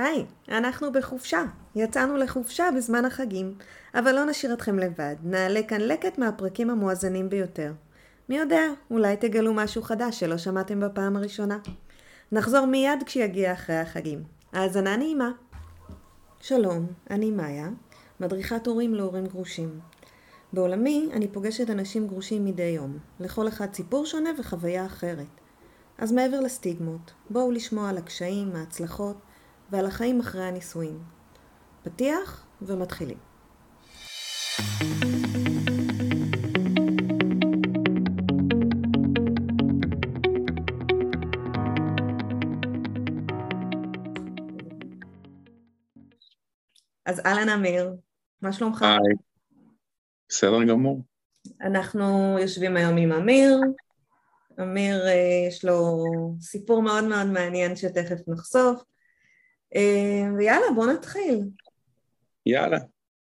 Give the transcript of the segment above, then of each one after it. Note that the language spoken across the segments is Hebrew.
היי, אנחנו בחופשה. יצאנו לחופשה בזמן החגים, אבל לא נשאיר אתכם לבד. נעלה כאן לקט מהפרקים המואזנים ביותר. מי יודע, אולי תגלו משהו חדש שלא שמעתם בפעם הראשונה. נחזור מיד כשיגיע אחרי החגים. האזנה נעימה. שלום, אני מאיה, מדריכת הורים להורים גרושים. בעולמי אני פוגשת אנשים גרושים מדי יום, לכל אחד סיפור שונה וחוויה אחרת. אז מעבר לסטיגמות, בואו לשמוע על הקשיים, ההצלחות ועל החיים אחרי הנישואים. פתיח ומתחילים. אז אהלן אמיר, מה שלומך? היי, בסדר גמור. אנחנו יושבים היום עם אמיר. אמיר, אה, יש לו סיפור מאוד מאוד מעניין שתכף נחשוף. אה, ויאללה, בוא נתחיל. יאללה,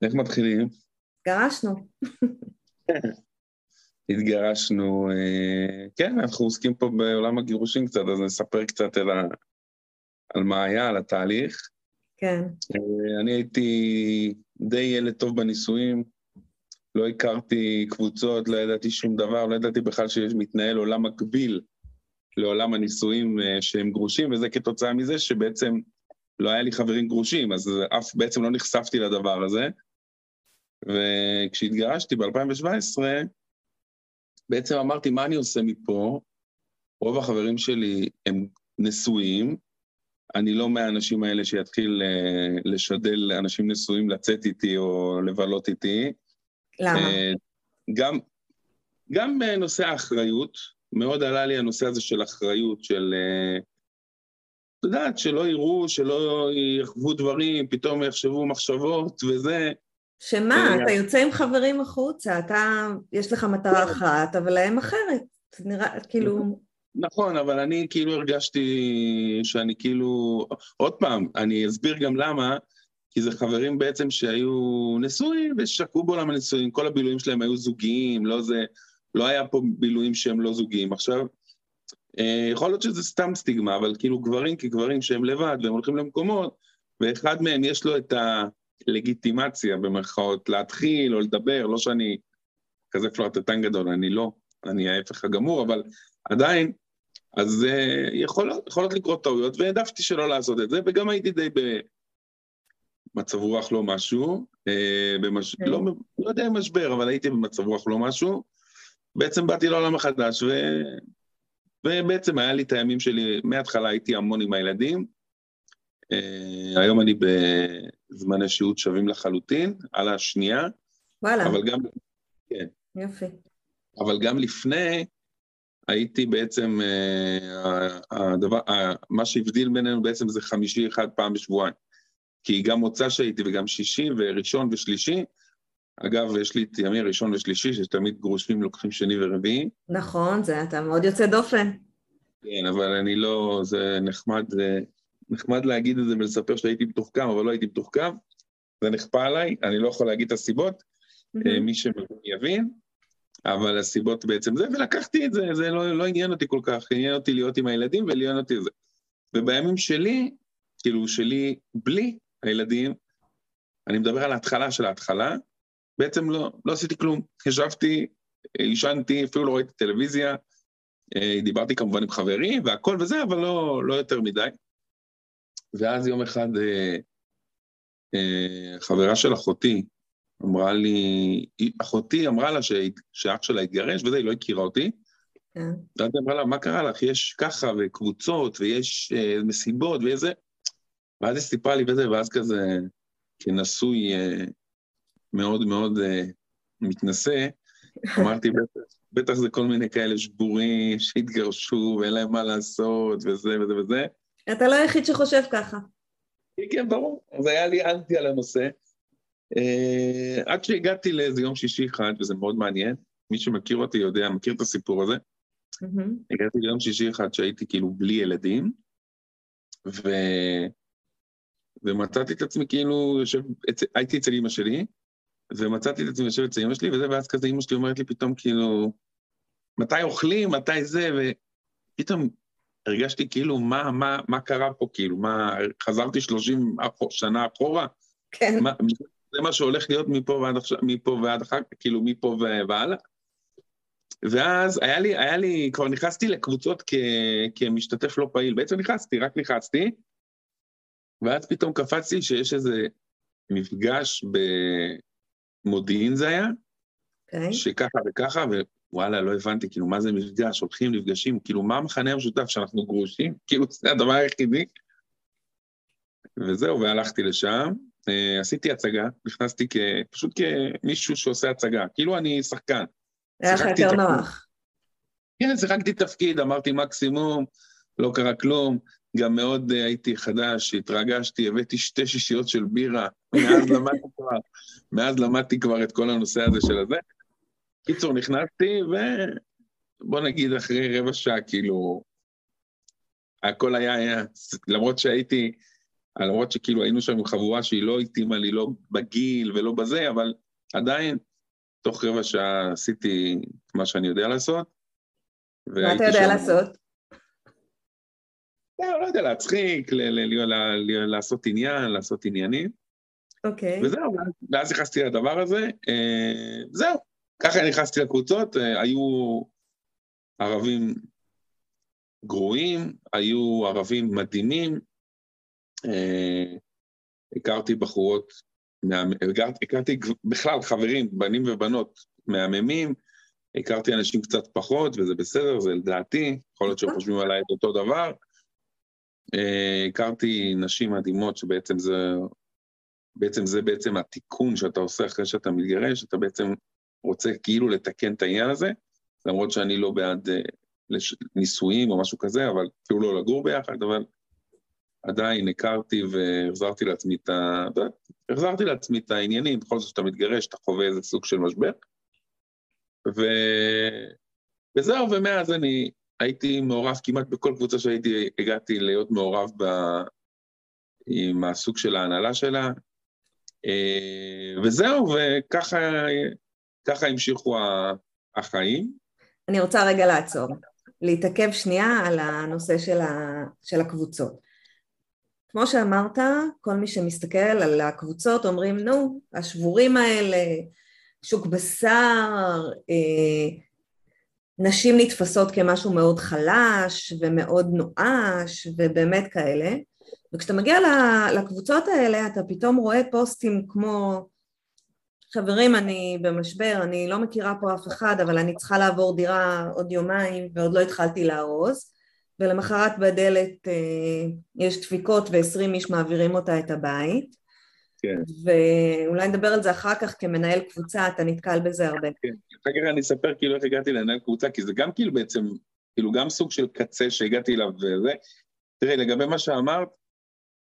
איך מתחילים? גרשנו. התגרשנו, אה, כן, אנחנו עוסקים פה בעולם הגירושים קצת, אז נספר קצת על, ה... על מה היה, על התהליך. כן. אני הייתי די ילד טוב בנישואים, לא הכרתי קבוצות, לא ידעתי שום דבר, לא ידעתי בכלל שמתנהל עולם מקביל לעולם הנישואים שהם גרושים, וזה כתוצאה מזה שבעצם לא היה לי חברים גרושים, אז אף בעצם לא נחשפתי לדבר הזה. וכשהתגרשתי ב-2017, בעצם אמרתי, מה אני עושה מפה? רוב החברים שלי הם נשואים, אני לא מהאנשים האלה שיתחיל לשדל לאנשים נשואים לצאת איתי או לבלות איתי. למה? גם, גם בנושא האחריות, מאוד עלה לי הנושא הזה של אחריות, של... את יודעת, שלא יראו, שלא יחוו דברים, פתאום יחשבו מחשבות וזה. שמה, אתה יוצא עם חברים החוצה, אתה, יש לך מטרה אחת, אבל להם אחרת. נראה, כאילו... נכון, אבל אני כאילו הרגשתי שאני כאילו... עוד פעם, אני אסביר גם למה, כי זה חברים בעצם שהיו נשואים ושקעו בעולם הנישואים, כל הבילויים שלהם היו זוגיים, לא זה... לא היה פה בילויים שהם לא זוגיים. עכשיו, יכול להיות שזה סתם סטיגמה, אבל כאילו גברים כגברים שהם לבד והם הולכים למקומות, ואחד מהם יש לו את הלגיטימציה, במרכאות, להתחיל או לדבר, לא שאני כזה פלרטטן גדול, אני לא, אני ההפך הגמור, אבל עדיין, אז uh, יכולות, יכולות לקרות טעויות, והעדפתי שלא לעשות את זה, וגם הייתי די במצב רוח לא משהו, uh, במש... okay. לא, לא יודע אם משבר, אבל הייתי במצב רוח לא משהו. בעצם באתי לעולם החדש, ו... ובעצם היה לי את הימים שלי, מההתחלה הייתי המון עם הילדים. Uh, היום אני בזמני שהות שווים לחלוטין, על השנייה. וואלה. אבל גם... כן. יופי. אבל גם לפני, הייתי בעצם, uh, הדבר, מה שהבדיל בינינו בעצם זה חמישי אחד פעם בשבועיים. כי גם מוצא שהייתי וגם שישי וראשון ושלישי, אגב, יש לי את ימי ראשון ושלישי, שתמיד גרושים לוקחים שני ורביעי. נכון, זה אתה מאוד יוצא דופן. כן, אבל אני לא, זה נחמד, זה נחמד להגיד את זה ולספר שהייתי מתוחכם, אבל לא הייתי מתוחכם. זה נכפה עליי, אני לא יכול להגיד את הסיבות, mm-hmm. מי שיבין, אבל הסיבות בעצם זה, ולקחתי את זה, זה לא, לא עניין אותי כל כך, עניין אותי להיות עם הילדים ולעניין אותי זה. ובימים שלי, כאילו שלי בלי הילדים, אני מדבר על ההתחלה של ההתחלה, בעצם לא, לא עשיתי כלום. ישבתי, עישנתי, אפילו לא ראיתי טלוויזיה, דיברתי כמובן עם חברים והכל וזה, אבל לא, לא יותר מדי. ואז יום אחד אה, אה, חברה של אחותי אמרה לי, אחותי אמרה לה ש, שאח שלה התגרש וזה, היא לא הכירה אותי. כן. ואז היא אמרה לה, מה קרה לך? יש ככה וקבוצות ויש אה, מסיבות ואיזה... ואז היא סיפרה לי וזה, ואז כזה, כנשוי אה, מאוד מאוד אה, מתנשא, אמרתי, בטח, בטח זה כל מיני כאלה שבורים שהתגרשו ואין להם מה לעשות וזה וזה וזה. אתה לא היחיד שחושב ככה. כן, ברור. אז היה לי אנטי על הנושא. Uh, עד שהגעתי לאיזה יום שישי אחד, וזה מאוד מעניין, מי שמכיר אותי יודע, מכיר את הסיפור הזה. Mm-hmm. הגעתי ליום שישי אחד שהייתי כאילו בלי ילדים, ו... ומצאתי את עצמי כאילו, יושב, הייתי אצל אמא שלי, ומצאתי את עצמי יושב אצל אמא שלי, וזה, ואז כזה אמא שלי אומרת לי פתאום כאילו, מתי אוכלים, מתי זה, ופתאום הרגשתי כאילו, מה, מה, מה קרה פה, כאילו, מה, חזרתי 30 שנה אחורה? כן. מה, זה מה שהולך להיות מפה ועד עכשיו, מפה ועד אחר כך, כאילו, מפה והלאה? ואז היה לי, היה לי, כבר נכנסתי לקבוצות כ, כמשתתף לא פעיל. בעצם נכנסתי, רק נכנסתי, ואז פתאום קפצתי שיש איזה מפגש במודיעין זה היה, okay. אוקיי. שככה וככה, ווואלה, לא הבנתי, כאילו, מה זה מפגש? הולכים, נפגשים, כאילו, מה המכנה המשותף שאנחנו גרושים? כאילו, זה הדבר היחידי. וזהו, והלכתי לשם, אה, עשיתי הצגה, נכנסתי כ... פשוט כמישהו שעושה הצגה, כאילו אני שחקן. היה לך יותר נוח. כן, שיחקתי תפקיד, אמרתי מקסימום, לא קרה כלום. גם מאוד uh, הייתי חדש, התרגשתי, הבאתי שתי שישיות של בירה, מאז למדתי כבר, מאז למדתי כבר את כל הנושא הזה של הזה. קיצור, נכנסתי, ובוא נגיד אחרי רבע שעה, כאילו, הכל היה, היה, למרות שהייתי, למרות שכאילו היינו שם עם חבורה שהיא לא התאימה לי, לא בגיל ולא בזה, אבל עדיין, תוך רבע שעה עשיתי מה שאני יודע לעשות. מה אתה יודע שם... לעשות? לא, לא יודע, להצחיק, לעשות עניין, לעשות עניינים. אוקיי. וזהו, ואז נכנסתי לדבר הזה. אה, זהו, ככה נכנסתי לקבוצות, אה, היו ערבים גרועים, היו ערבים מדהימים, אה, הכרתי בחורות, הכרתי בכלל חברים, בנים ובנות מהממים, הכרתי אנשים קצת פחות, וזה בסדר, זה לדעתי, יכול להיות שהם חושבים עליי את אותו דבר. אה, הכרתי נשים מדהימות שבעצם זה, בעצם זה בעצם התיקון שאתה עושה אחרי שאתה מתגרש, אתה בעצם רוצה כאילו לתקן את העניין הזה, למרות שאני לא בעד אה, נישואים או משהו כזה, אבל כאילו לא לגור ביחד, אבל עדיין הכרתי והחזרתי לעצמי את ה... החזרתי לעצמי את העניינים, בכל זאת שאתה מתגרש, אתה חווה איזה סוג של משבר. ו... וזהו, ומאז אני הייתי מעורב כמעט בכל קבוצה שהייתי, הגעתי להיות מעורב ב... עם הסוג של ההנהלה שלה, אה, וזהו, וככה המשיכו החיים. אני רוצה רגע לעצור, להתעכב שנייה על הנושא של, ה... של הקבוצות. כמו שאמרת, כל מי שמסתכל על הקבוצות אומרים, נו, השבורים האלה, שוק בשר, אה, נשים נתפסות כמשהו מאוד חלש ומאוד נואש ובאמת כאלה, וכשאתה מגיע לקבוצות האלה אתה פתאום רואה פוסטים כמו חברים אני במשבר, אני לא מכירה פה אף אחד אבל אני צריכה לעבור דירה עוד יומיים ועוד לא התחלתי לארוז ולמחרת בדלת אה, יש דפיקות ועשרים איש מעבירים אותה את הבית כן. ואולי נדבר על זה אחר כך כמנהל קבוצה, אתה נתקל בזה הרבה. כן, אחר כך אני אספר כאילו איך הגעתי לנהל קבוצה, כי זה גם כאילו בעצם, כאילו גם סוג של קצה שהגעתי אליו וזה. תראי, לגבי מה שאמרת,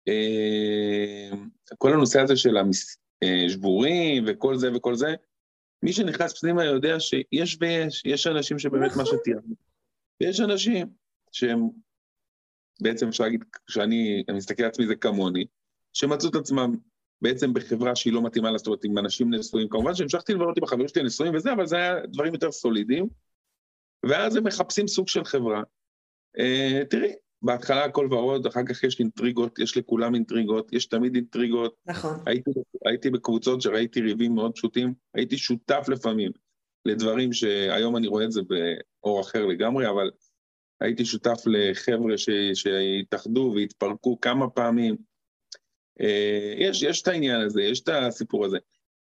אה, כל הנושא הזה של השבורים אה, וכל זה וכל זה, מי שנכנס פנימה יודע שיש ויש, יש אנשים שבאמת מה נכון. שתיארנו. ויש אנשים שהם, בעצם אפשר להגיד, כשאני מסתכל על עצמי זה כמוני, שמצאו את עצמם בעצם בחברה שהיא לא מתאימה לה, זאת אומרת, עם אנשים נשואים. כמובן שהמשכתי לבנות עם החברים שלי נשואים וזה, אבל זה היה דברים יותר סולידיים. ואז הם מחפשים סוג של חברה. Uh, תראי, בהתחלה הכל ורוד, אחר כך יש אינטריגות, יש לכולם אינטריגות, יש תמיד אינטריגות. נכון. הייתי, הייתי בקבוצות שראיתי ריבים מאוד פשוטים, הייתי שותף לפעמים לדברים שהיום אני רואה את זה באור אחר לגמרי, אבל הייתי שותף לחבר'ה שהתאחדו והתפרקו כמה פעמים. אה, יש, יש את העניין הזה, יש את הסיפור הזה.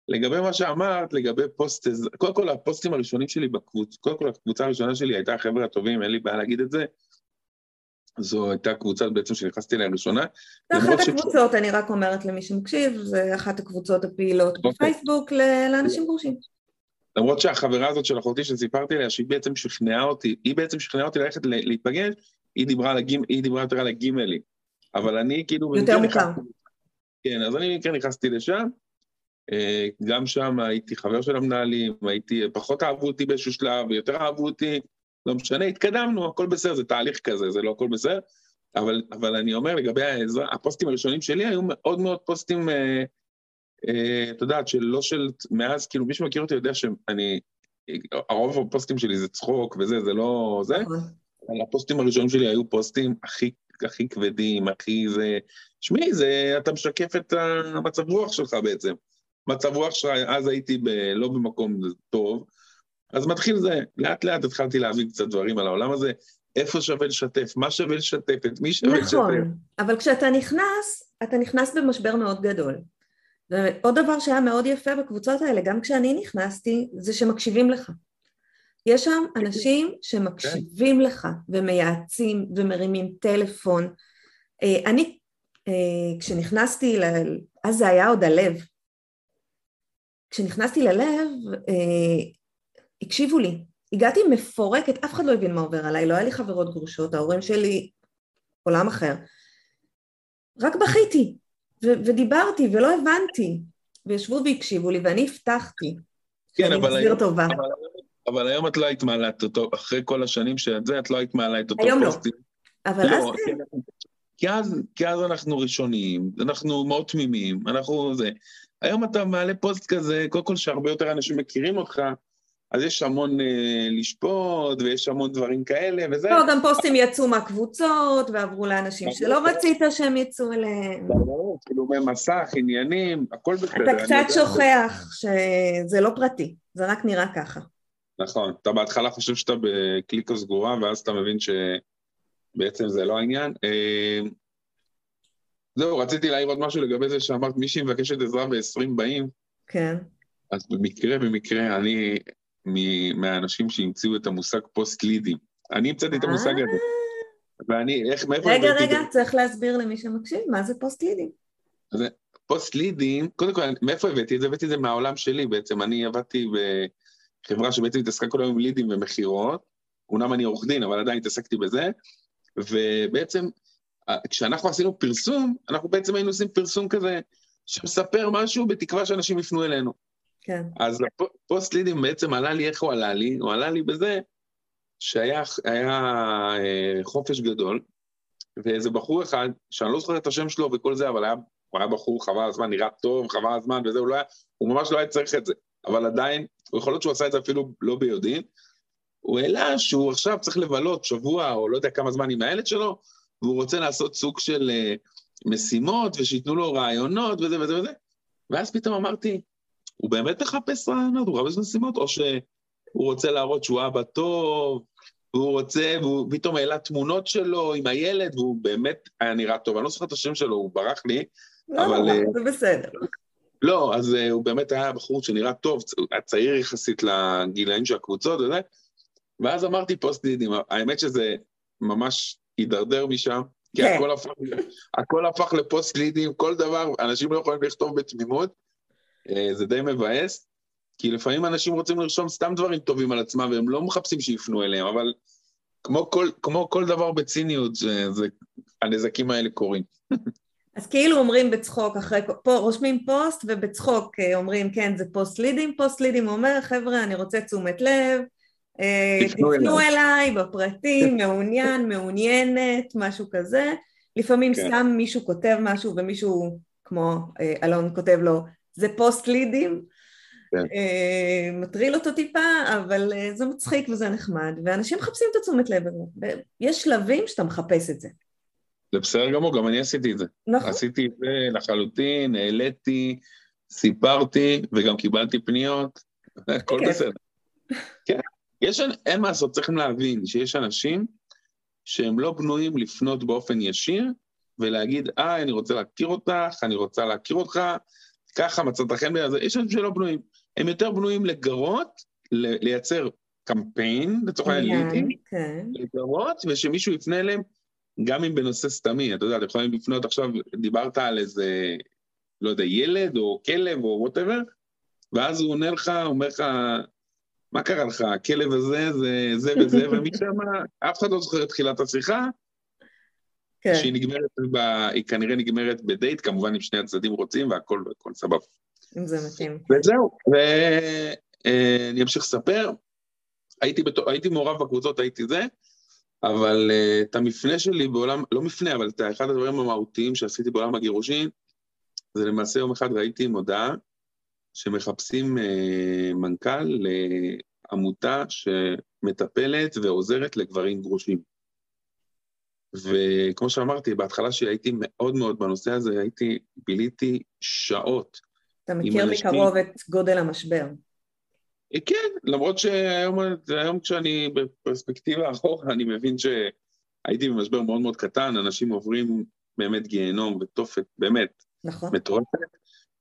לגבי מה שאמרת, לגבי פוסט, קודם כל הפוסטים הראשונים שלי בקבוצה, קודם כל הקבוצה הראשונה שלי הייתה החבר'ה הטובים, אין לי בעיה להגיד את זה. זו הייתה קבוצה בעצם שנכנסתי אליה ראשונה. זה אחת הקבוצות, ש... אני רק אומרת למי שמקשיב, זה אחת הקבוצות הפעילות okay. אוקיי. בפייסבוק לאנשים גרושים. למרות שהחברה הזאת של אחותי שסיפרתי עליה, שהיא בעצם שכנעה אותי, היא בעצם שכנעה אותי ללכת להיפגש, היא דיברה, לגימ, היא דיברה יותר על הגימלי. אבל אני כאילו... יותר מוכר. כן, אז אני כן נכנסתי לשם, אה, גם שם הייתי חבר של המנהלים, הייתי, פחות אהבו אותי באיזשהו שלב, יותר אהבו אותי, לא משנה, התקדמנו, הכל בסדר, זה תהליך כזה, זה לא הכל בסדר, אבל, אבל אני אומר לגבי העזרה, הפוסטים הראשונים שלי היו מאוד מאוד פוסטים, אה, אה, את יודעת, שלא של, מאז, כאילו מי שמכיר אותי יודע שאני, הרוב הפוסטים שלי זה צחוק וזה, זה לא זה, נכון. הפוסטים הראשונים שלי היו פוסטים הכי, הכי כבדים, הכי זה... שמעי, זה, אתה משקף את המצב רוח שלך בעצם. מצב רוח שלך, אז הייתי ב, לא במקום טוב, אז מתחיל זה, לאט לאט התחלתי להבין קצת דברים על העולם הזה, איפה שווה לשתף, מה שווה לשתף, את מי שווה נכון, לשתף. נכון, אבל כשאתה נכנס, אתה נכנס במשבר מאוד גדול. ועוד דבר שהיה מאוד יפה בקבוצות האלה, גם כשאני נכנסתי, זה שמקשיבים לך. יש שם אנשים שמקשיבים כן. לך ומייעצים ומרימים טלפון. אה, אני, אה, כשנכנסתי, ל... אז זה היה עוד הלב. כשנכנסתי ללב, אה, הקשיבו לי. הגעתי מפורקת, אף אחד לא הבין מה עובר עליי, לא היה לי חברות גרושות, ההורים שלי עולם אחר. רק בכיתי, ו- ודיברתי ולא הבנתי, וישבו והקשיבו לי, ואני הבטחתי. כן, אבל היום, טובה. אבל, אבל היום את לא היית מעלה את אותו, אחרי כל השנים שאת זה, את לא היית מעלה את אותו היום לא. פוסטים. לא, אבל לא, אז כן. כי אז, כי אז אנחנו ראשונים, אנחנו מאוד תמימים, אנחנו זה. היום אתה מעלה פוסט כזה, קודם כל שהרבה יותר אנשים מכירים אותך, אז יש המון אה, לשפוט, ויש המון דברים כאלה, וזה... לא, גם פוסטים יצאו מהקבוצות, ועברו לאנשים שלא רצית שהם יצאו אליהם. ברור, כאילו מסך, עניינים, הכל בסדר. אתה קצת שוכח שזה לא פרטי, זה רק נראה ככה. נכון, אתה בהתחלה חושב שאתה בקליקה סגורה, ואז אתה מבין שבעצם זה לא העניין. אה, זהו, רציתי להעיר עוד משהו לגבי זה שאמרת, מישהי מבקשת עזרה ב-20 באים. כן. אז במקרה, במקרה, אני מהאנשים שהמציאו את המושג פוסט-לידים. אני המצאתי את המושג הזה. ואני, איך, מאיפה... רגע, רגע, צריך להסביר למי שמקשיב, מה זה פוסט-לידים? פוסט-לידים, קודם כל, מאיפה הבאתי את זה? הבאתי את זה מהעולם שלי בעצם. אני עבדתי בחברה שבעצם התעסקה כל היום עם לידים ומכירות. אומנם אני עורך דין, אבל עדיין התעסקתי בזה. ובעצם, כשאנחנו עשינו פרסום, אנחנו בעצם היינו עושים פרסום כזה שמספר משהו בתקווה שאנשים יפנו אלינו. כן. אז הפוסט לידים בעצם עלה לי, איך הוא עלה לי? הוא עלה לי בזה שהיה היה, אה, חופש גדול, ואיזה בחור אחד, שאני לא זוכר את השם שלו וכל זה, אבל היה, הוא היה בחור חבל הזמן, נראה טוב, חבל הזמן וזה, הוא, לא היה, הוא ממש לא היה צריך את זה. אבל עדיין, יכול להיות שהוא עשה את זה אפילו לא ביודעין, הוא העלה שהוא עכשיו צריך לבלות שבוע או לא יודע כמה זמן עם הילד שלו, והוא רוצה לעשות סוג של uh, משימות ושייתנו לו רעיונות וזה וזה וזה. ואז פתאום אמרתי, הוא באמת מחפש רעיונות, הוא מחפש משימות, או שהוא רוצה להראות שהוא אבא טוב, והוא רוצה, והוא פתאום העלה תמונות שלו עם הילד, והוא באמת היה נראה טוב. אני לא זוכר את השם שלו, הוא ברח לי, לא, אבל... לא, זה בסדר. לא, אז uh, הוא באמת היה בחור שנראה טוב, צעיר יחסית לגילאים של הקבוצות וזה, ואז אמרתי פוסט דידים, האמת שזה ממש הידרדר משם, כי כן. הכל הפך, הכל הפך לפוסט לידים, כל דבר, אנשים לא יכולים לכתוב בתמימות, אה, זה די מבאס, כי לפעמים אנשים רוצים לרשום סתם דברים טובים על עצמם, והם לא מחפשים שיפנו אליהם, אבל כמו כל, כמו כל דבר בציניות, זה, זה, הנזקים האלה קורים. אז כאילו אומרים בצחוק, אחרי, פה רושמים פוסט ובצחוק אה, אומרים כן זה פוסט לידים, פוסט לידים אומר חבר'ה אני רוצה תשומת לב, אה, תפנו, אליי בפרטים, מעוניין, מעוניינת, משהו כזה, לפעמים כן. סתם מישהו כותב משהו ומישהו כמו אלון כותב לו זה פוסט לידים, כן. אה, מטריל אותו טיפה, אבל אה, זה מצחיק וזה נחמד, ואנשים מחפשים את התשומת לב. יש שלבים שאתה מחפש את זה. זה בסדר גמור, גם אני עשיתי את זה. נכון. עשיתי את זה לחלוטין, העליתי, סיפרתי, וגם קיבלתי פניות, הכל בסדר. כן, יש, אין מה לעשות, צריכים להבין שיש אנשים שהם לא בנויים לפנות באופן ישיר ולהגיד, אה, אני רוצה להכיר אותך, אני רוצה להכיר אותך, ככה מצאת חן הזה, יש אנשים שלא בנויים. הם יותר בנויים לגרות, לייצר קמפיין, לצורך העניין לידים, כן. לגרות, ושמישהו יפנה אליהם, גם אם בנושא סתמי, אתה יודע, אתם יכולים לפנות עכשיו, דיברת על איזה, לא יודע, ילד או כלב או whatever, ואז הוא עונה לך, אומר לך, מה קרה לך, הכלב הזה, זה זה וזה, ומשם אף אחד לא זוכר את תחילת השיחה, כן. שהיא נגמרת, ב, היא כנראה נגמרת בדייט, כמובן אם שני הצדדים רוצים והכל והכל סבבה. אם זה מתאים. וזהו, ואני אה, אמשיך לספר. הייתי, בת... הייתי מעורב בקבוצות, הייתי זה, אבל uh, את המפנה שלי בעולם, לא מפנה, אבל את אחד הדברים המהותיים שעשיתי בעולם הגירושין, זה למעשה יום אחד ראיתי מודעה שמחפשים uh, מנכ"ל לעמותה שמטפלת ועוזרת לגברים גרושים. וכמו שאמרתי, בהתחלה שהייתי מאוד מאוד בנושא הזה, הייתי, ביליתי שעות. אתה מכיר מקרוב את גודל המשבר. כן, למרות שהיום כשאני בפרספקטיבה אחורה, אני מבין שהייתי במשבר מאוד מאוד קטן, אנשים עוברים באמת גיהנום ותופת, באמת, נכון. מטורפת.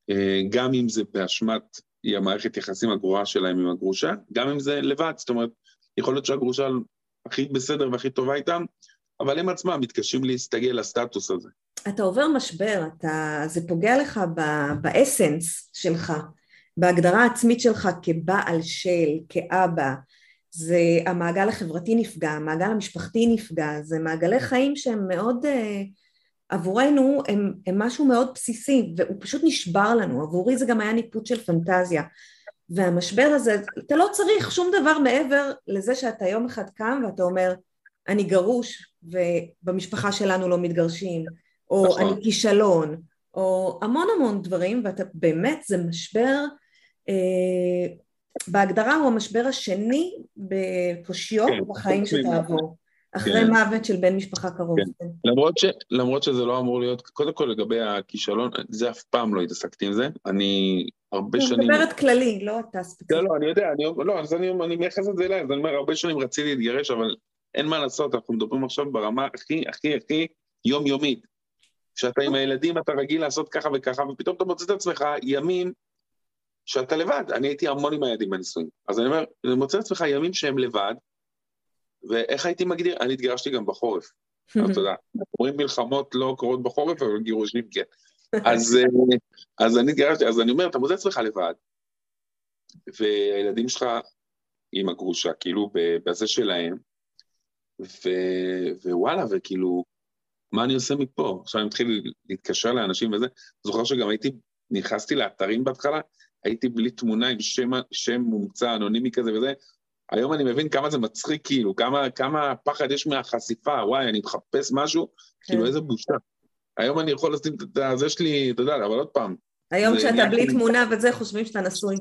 אה, גם אם זה באשמת המערכת יחסים הגרועה שלהם עם הגרושה, גם אם זה לבד, זאת אומרת, יכול להיות שהגרושה הכי בסדר והכי טובה איתם, אבל הם עצמם מתקשים להסתגל לסטטוס הזה. אתה עובר משבר, אתה, זה פוגע לך באסנס שלך, בהגדרה העצמית שלך כבעל של, כאבא, זה המעגל החברתי נפגע, המעגל המשפחתי נפגע, זה מעגלי חיים שהם מאוד, uh, עבורנו הם, הם משהו מאוד בסיסי והוא פשוט נשבר לנו, עבורי זה גם היה ניפוץ של פנטזיה. והמשבר הזה, אתה לא צריך שום דבר מעבר לזה שאתה יום אחד קם ואתה אומר אני גרוש ובמשפחה שלנו לא מתגרשים, או נכון. אני כישלון, או המון המון דברים, ואתה באמת, זה משבר, אה, בהגדרה הוא המשבר השני בקושיו כן, בחיים שתעבור. אחרי כן. מוות של בן משפחה קרוב. כן. כן. למרות, ש, למרות שזה לא אמור להיות, קודם כל לגבי הכישלון, זה אף פעם לא התעסקתי עם זה, אני הרבה שנים... אני מדברת כללי, לא אתה ספציפית. לא, לא, אני יודע, אני, לא, אז אני, אני מייחס את זה אליי, אז אני אומר, הרבה שנים רציתי להתגרש, אבל אין מה לעשות, אנחנו מדברים עכשיו ברמה הכי, הכי, הכי יומיומית. כשאתה עם הילדים אתה רגיל לעשות ככה וככה, ופתאום אתה מוצא את עצמך ימים שאתה לבד. אני הייתי המון עם הילדים בנישואים. אז אני אומר, אני מוצא את עצמך ימים שהם לבד, ואיך הייתי מגדיר? אני התגרשתי גם בחורף. אתה יודע, אומרים מלחמות לא קורות בחורף, אבל גירושים כן. אז, אה, אז אני התגרשתי, אז אני אומר, אתה מוצא את עצמך לבד, והילדים שלך עם הגרושה, כאילו בזה שלהם, ו... ווואלה, וכאילו, מה אני עושה מפה? עכשיו אני מתחיל להתקשר לאנשים וזה. זוכר שגם הייתי, נכנסתי לאתרים בהתחלה, הייתי בלי תמונה עם שם, שם מומצא, אנונימי כזה וזה. היום אני מבין כמה זה מצחיק, כאילו, כמה, כמה פחד יש מהחשיפה, וואי, אני מחפש משהו, כן. כאילו, איזה בושה. היום אני יכול לשים את זה שלי, אתה יודע, אבל עוד פעם. היום כשאתה בלי תמונה וזה, חושבים שאתה נשוי.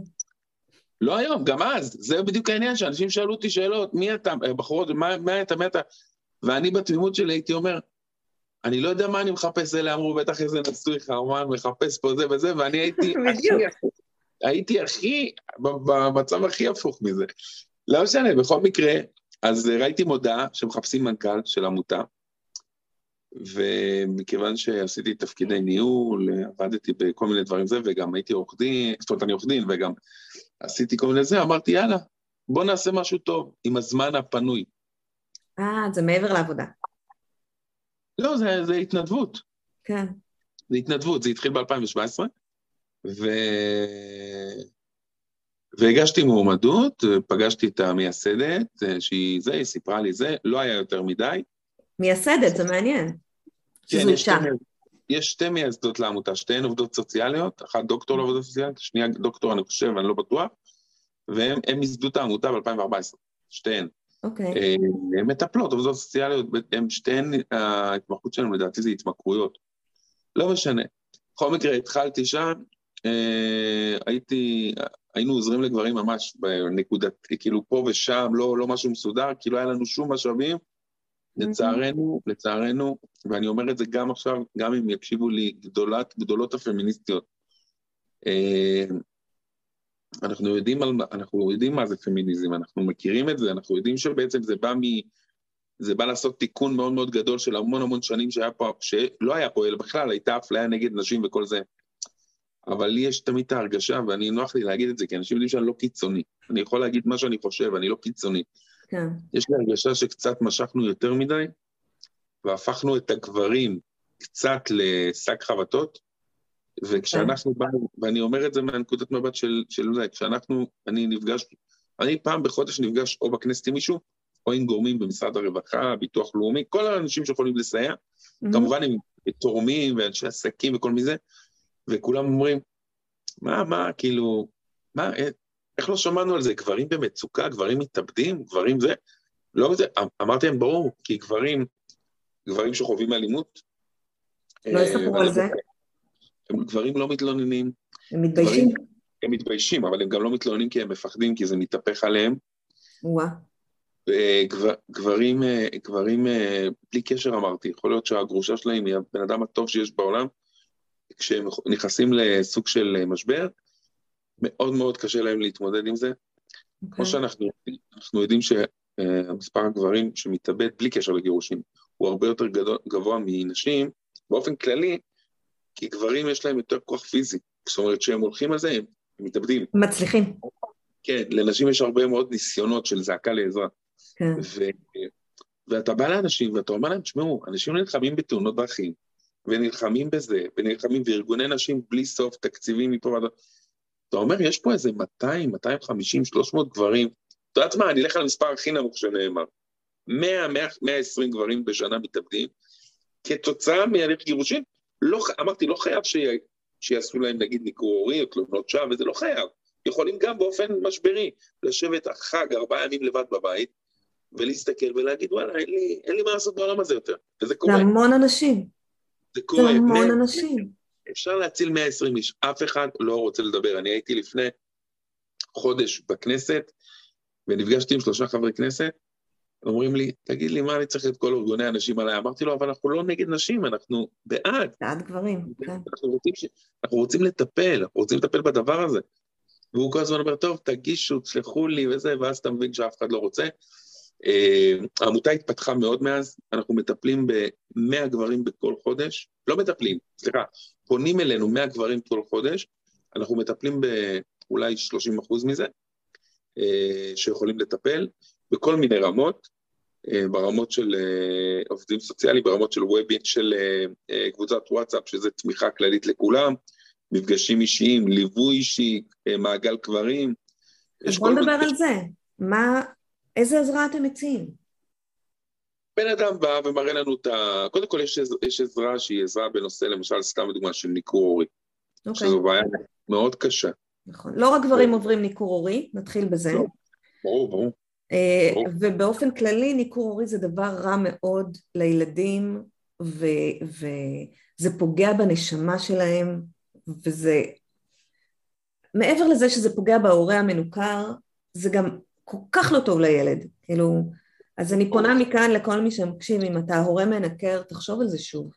לא היום, גם אז, זה בדיוק העניין, שאנשים שאלו אותי שאלות, מי אתה, בחורות, מה, מה אתה, מי אתה? ואני בתמימות שלי הייתי אומר, אני לא יודע מה אני מחפש, אלה אמרו, בטח איזה נשוי חרמן מחפש פה זה וזה, ואני הייתי הכי, הייתי הכי, במצב הכי הפוך מזה. לא משנה, בכל מקרה, אז ראיתי מודעה שמחפשים מנכ"ל של עמותה, ומכיוון שעשיתי תפקידי ניהול, עבדתי בכל מיני דברים זה, וגם הייתי עורך דין, זאת אומרת, אני עורך דין, וגם עשיתי כל מיני זה, אמרתי, יאללה, בוא נעשה משהו טוב עם הזמן הפנוי. אה, זה מעבר לעבודה. לא, זה, זה התנדבות. כן. זה התנדבות, זה התחיל ב-2017, ו... והגשתי מועמדות, פגשתי את המייסדת, שהיא זה, היא סיפרה לי זה, לא היה יותר מדי. מייסדת, זה מעניין. כן, יש שתי, יש שתי מייסדות לעמותה, שתיהן עובדות סוציאליות, אחת דוקטור לעבודות סוציאליות, שנייה דוקטור, אני חושב, אני לא בטוח, והם ייסדו את העמותה ב-2014, שתיהן. אוקיי. Okay. אה, הן מטפלות, עובדות סוציאליות, הן שתיהן, ההתמחות שלהן לדעתי זה התמכרויות. לא משנה. בכל מקרה, התחלתי שם, אה, הייתי, היינו עוזרים לגברים ממש בנקודת, כאילו פה ושם, לא, לא משהו מסודר, כי לא היה לנו שום משאבים. לצערנו, לצערנו, ואני אומר את זה גם עכשיו, גם אם יקשיבו לי גדולת, גדולות הפמיניסטיות, אה, אנחנו יודעים, על, אנחנו יודעים מה זה פמיניזם, אנחנו מכירים את זה, אנחנו יודעים שבעצם זה בא מ... זה בא לעשות תיקון מאוד מאוד גדול של המון המון שנים שהיה פה, שלא היה אלא בכלל הייתה אפליה נגד נשים וכל זה. אבל לי יש תמיד את ההרגשה, ואני נוח לי להגיד את זה, כי אנשים יודעים שאני לא קיצוני. אני יכול להגיד מה שאני חושב, אני לא קיצוני. כן. יש לי הרגשה שקצת משכנו יותר מדי, והפכנו את הגברים קצת לשק חבטות, וכשאנחנו כן. באנו, ואני אומר את זה מהנקודת מבט של, של זה, כשאנחנו, אני נפגש, אני פעם בחודש נפגש או בכנסת עם מישהו, או עם גורמים במשרד הרווחה, ביטוח לאומי, כל האנשים שיכולים לסייע, mm-hmm. כמובן עם תורמים ואנשי עסקים וכל מיני זה, וכולם אומרים, מה, מה, כאילו, מה, איך לא שמענו על זה? גברים במצוקה, גברים מתאבדים, גברים זה? לא זה, אמרתי להם, ברור, כי גברים, גברים שחווים אלימות... לא יספרו אה, על זה. הם גברים לא מתלוננים. הם מתביישים? הם מתביישים, אבל הם גם לא מתלוננים כי הם מפחדים, כי זה מתהפך עליהם. וואה. גבר, גברים, גברים, בלי קשר אמרתי, יכול להיות שהגרושה שלהם היא הבן אדם הטוב שיש בעולם, כשהם נכנסים לסוג של משבר, מאוד מאוד קשה להם להתמודד עם זה. Okay. כמו אוקיי. שאנחנו אנחנו יודעים שמספר הגברים שמתאבד בלי קשר לגירושים הוא הרבה יותר גדול, גבוה מנשים, באופן כללי, כי גברים יש להם יותר כוח פיזי. זאת אומרת, כשהם הולכים על זה, הם, מתאבדים. מצליחים. כן, לנשים יש הרבה מאוד ניסיונות של זעקה לעזרה. כן. ו, ואתה בא לאנשים ואתה אומר להם, תשמעו, אנשים נלחמים בתאונות דרכים, ונלחמים בזה, ונלחמים, וארגוני נשים בלי סוף, תקציבים מפה ועד... אתה אומר, יש פה איזה 200, 250, 300 גברים. אתה יודעת מה, אני אלך על המספר הכי נמוך שנאמר. 100, 100, 120 גברים בשנה מתאבדים, כתוצאה מהליך גירושין. לא, אמרתי, לא חייב ש... שיעשו להם נגיד ניכור הורי או תלונות שווא, וזה לא חייב. יכולים גם באופן משברי לשבת חג ארבעה ימים לבד בבית, ולהסתכל ולהגיד, וואלה, אין לי, אין לי מה לעשות בעולם הזה יותר. וזה קורה. זה המון אנשים. זה קורה. זה המון אנשים. אפשר להציל 120 איש, אף אחד לא רוצה לדבר. אני הייתי לפני חודש בכנסת, ונפגשתי עם שלושה חברי כנסת, אומרים לי, תגיד לי, מה אני צריך את כל ארגוני הנשים עליי? אמרתי לו, אבל אנחנו לא נגד נשים, אנחנו בעד. בעד גברים, כן. אנחנו רוצים, ש... אנחנו רוצים לטפל, אנחנו רוצים לטפל בדבר הזה. והוא כל הזמן אומר, טוב, תגישו, תשלחו לי וזה, ואז אתה מבין שאף אחד לא רוצה. Uh, העמותה התפתחה מאוד מאז, אנחנו מטפלים ב-100 גברים בכל חודש, לא מטפלים, סליחה, פונים אלינו 100 גברים כל חודש, אנחנו מטפלים באולי 30 אחוז מזה, uh, שיכולים לטפל, בכל מיני רמות, uh, ברמות של uh, עובדים סוציאליים, ברמות של וובינג, של uh, קבוצת וואטסאפ, שזה תמיכה כללית לכולם, מפגשים אישיים, ליווי אישי, מעגל קברים. אז בוא נדבר על זה. מה, איזה עזרה אתם מציעים? בן אדם בא ומראה לנו את ה... קודם כל יש, יש עזרה שהיא עזרה בנושא, למשל, סתם דוגמה של ניכור הורי. אוקיי. שזו בעיה מאוד קשה. נכון. לא רק גברים עוברים ניכור הורי, נתחיל בזה. לא. ברור, ברור. אה, ובאופן כללי ניכור הורי זה דבר רע מאוד לילדים, וזה פוגע בנשמה שלהם, וזה... מעבר לזה שזה פוגע בהורה המנוכר, זה גם כל כך לא טוב לילד, כאילו, אז אני פונה מכאן לכל מי שמקשיב, אם אתה הורה מנקר, תחשוב על זה שוב.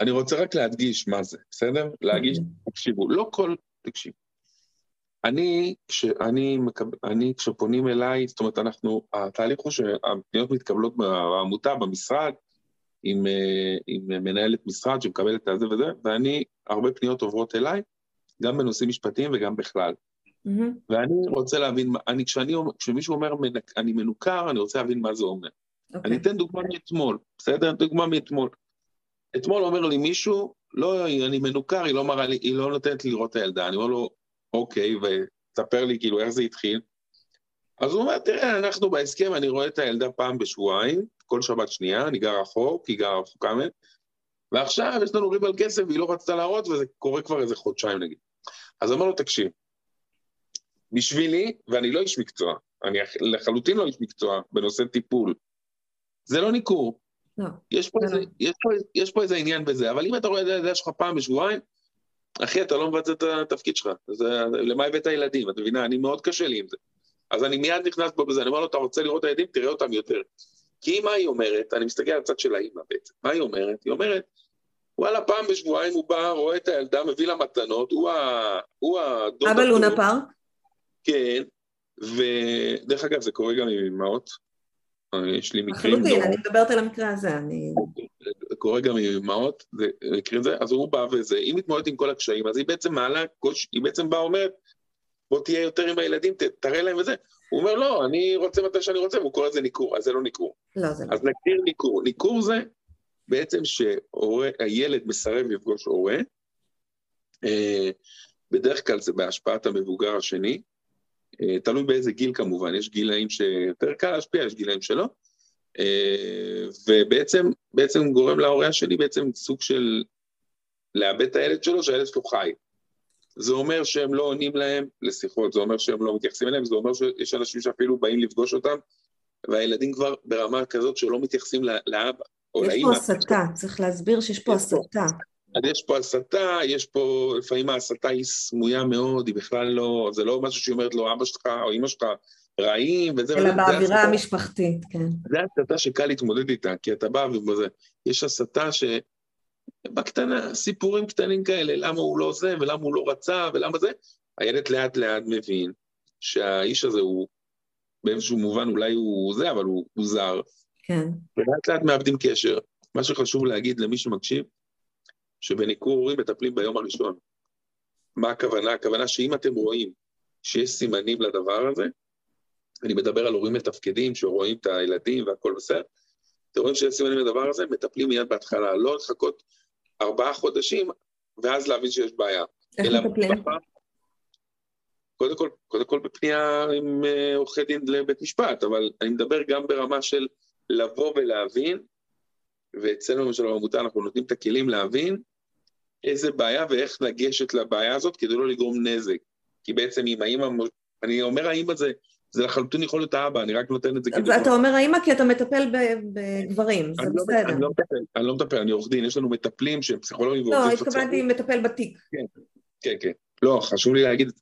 אני רוצה רק להדגיש מה זה, בסדר? להגיש, אוקיי. תקשיבו, לא כל, תקשיב. אני, כשאני אני, כשפונים אליי, זאת אומרת, אנחנו, התהליך הוא שהפניות מתקבלות בעמותה, במשרד, עם, אה, עם מנהלת משרד שמקבלת את זה וזה, ואני, הרבה פניות עוברות אליי, גם בנושאים משפטיים וגם בכלל. Mm-hmm. ואני רוצה להבין, אני, כשאני, כשמישהו אומר אני מנוכר, אני רוצה להבין מה זה אומר. Okay. אוקיי. אני אתן דוגמה מאתמול, בסדר? דוגמה מאתמול. אתמול אומר לי מישהו, לא, אני מנוכר, היא לא מראה לי, היא לא נותנת לי לראות את הילדה. אני אומר לו, אוקיי, ותספר לי כאילו איך זה התחיל. אז הוא אומר, תראה, אנחנו בהסכם, אני רואה את הילדה פעם בשבועיים, כל שבת שנייה, אני גר רחוק, היא גרה רחוקה מהם, ועכשיו יש לנו ריב על כסף והיא לא רצתה להראות, וזה קורה כבר איזה חודשיים נגיד. אז אמר לו, תקשיב, בשבילי, ואני לא איש מקצוע, אני לחלוטין לא איש מקצוע בנושא טיפול, זה לא ניכור. לא. יש פה, לא. איזה, יש, פה, יש פה איזה עניין בזה, אבל אם אתה רואה את הילדה שלך פעם בשבועיים, אחי, אתה לא מבצע את התפקיד שלך. אז למה הבאת ילדים? את מבינה? אני מאוד קשה לי עם זה. אז אני מיד נכנס פה בזה, אני אומר לו, אתה רוצה לראות את הילדים? תראה אותם יותר. כי מה היא אומרת? אני מסתכל על הצד של האימא בעצם. מה היא אומרת? היא אומרת, וואלה, פעם בשבועיים הוא בא, רואה את הילדה, מביא לה מתנות, הוא ה... הוא הדוד... אבא לונה פארק? כן, ודרך אגב, זה קורה גם עם אמהות. יש לי מקרים... לחלוטין. אני מדברת על המקרה הזה, אני... קורה גם עם אמהות, זה מקרים זה, אז הוא בא וזה, היא מתמודדת עם כל הקשיים, אז היא בעצם מעלה, היא בעצם באה ואומרת, בוא תהיה יותר עם הילדים, תראה להם וזה. הוא אומר, לא, אני רוצה מתי שאני רוצה, והוא קורא לזה ניכור, אז זה לא ניכור. לא, זה לא. אז נגדיר ניכור. ניכור זה בעצם שהילד מסרב לפגוש הורה, אה, בדרך כלל זה בהשפעת המבוגר השני, אה, תלוי באיזה גיל כמובן, יש גילאים שיותר קל להשפיע, יש גילאים שלא, ובעצם בעצם גורם להורה השני בעצם סוג של לאבד את הילד שלו, שהילד שלו חי. זה אומר שהם לא עונים להם לשיחות, זה אומר שהם לא מתייחסים אליהם, זה אומר שיש אנשים שאפילו באים לפגוש אותם, והילדים כבר ברמה כזאת שלא מתייחסים לאבא או לאמא. יש פה הסתה, צריך להסביר שיש פה הסתה. אז יש פה הסתה, יש פה, לפעמים ההסתה היא סמויה מאוד, היא בכלל לא, זה לא משהו שהיא אומרת לו, אבא שלך או אמא שלך רעים, וזה... אלא באווירה המשפחתית, כן. זה הסתה שקל להתמודד איתה, כי אתה בא וזה, יש הסתה ש... בקטנה, סיפורים קטנים כאלה, למה הוא לא זה, ולמה הוא לא רצה, ולמה זה, הילד לאט לאט מבין שהאיש הזה הוא, באיזשהו מובן אולי הוא זה, אבל הוא, הוא זר. כן. ולאט לאט מאבדים קשר. מה שחשוב להגיד למי שמקשיב, שבניכור הורים מטפלים ביום הראשון. מה הכוונה? הכוונה שאם אתם רואים שיש סימנים לדבר הזה, אני מדבר על הורים מתפקדים שרואים את הילדים והכל בסדר, אתם רואים שיש סימנים לדבר הזה, מטפלים מיד בהתחלה, לא לחכות ארבעה חודשים ואז להבין שיש בעיה. איך מטפלים? קודם כל, קודם כל בפנייה עם אה, עורכי דין לבית משפט, אבל אני מדבר גם ברמה של לבוא ולהבין, ואצלנו למשל בעמותה אנחנו נותנים את הכלים להבין איזה בעיה ואיך לגשת לבעיה הזאת כדי לא לגרום נזק. כי בעצם אם האמא, אני אומר האמא זה, זה לחלוטין יכול להיות האבא, אני רק נותן את זה כדי... ואתה אומר האמא כי אתה מטפל בגברים, זה לא, בסדר. אני לא מטפל, אני לא מטפל, אני עורך דין, יש לנו מטפלים שהם פסיכולוגים לא, התכוונתי מטפל בתיק. כן, כן, כן. לא, חשוב לי להגיד,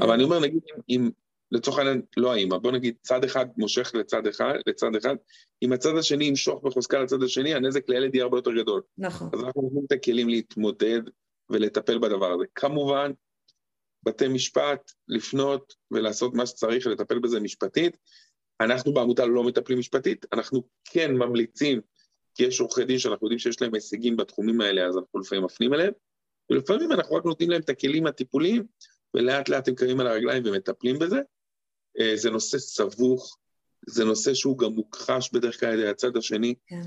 אבל אני אומר, נגיד, אם לצורך העניין, לא האמא, בוא נגיד צד אחד מושך לצד אחד, לצד אחד, אם הצד השני ימשוך בחוזקה לצד השני, הנזק לילד יהיה הרבה יותר גדול. נכון. אז אנחנו נותנים את הכלים להתמודד ולטפל בדבר הזה. כמובן, בתי משפט, לפנות ולעשות מה שצריך ולטפל בזה משפטית. אנחנו בעמותה לא מטפלים משפטית, אנחנו כן ממליצים, כי יש עורכי דין שאנחנו יודעים שיש להם הישגים בתחומים האלה, אז אנחנו לפעמים מפנים אליהם, ולפעמים אנחנו רק נותנים להם את הכלים הטיפוליים, ולאט לאט הם קמים על הרגליים ומטפלים בזה. אה, זה נושא סבוך, זה נושא שהוא גם מוכחש בדרך כלל על ידי הצד השני. כן.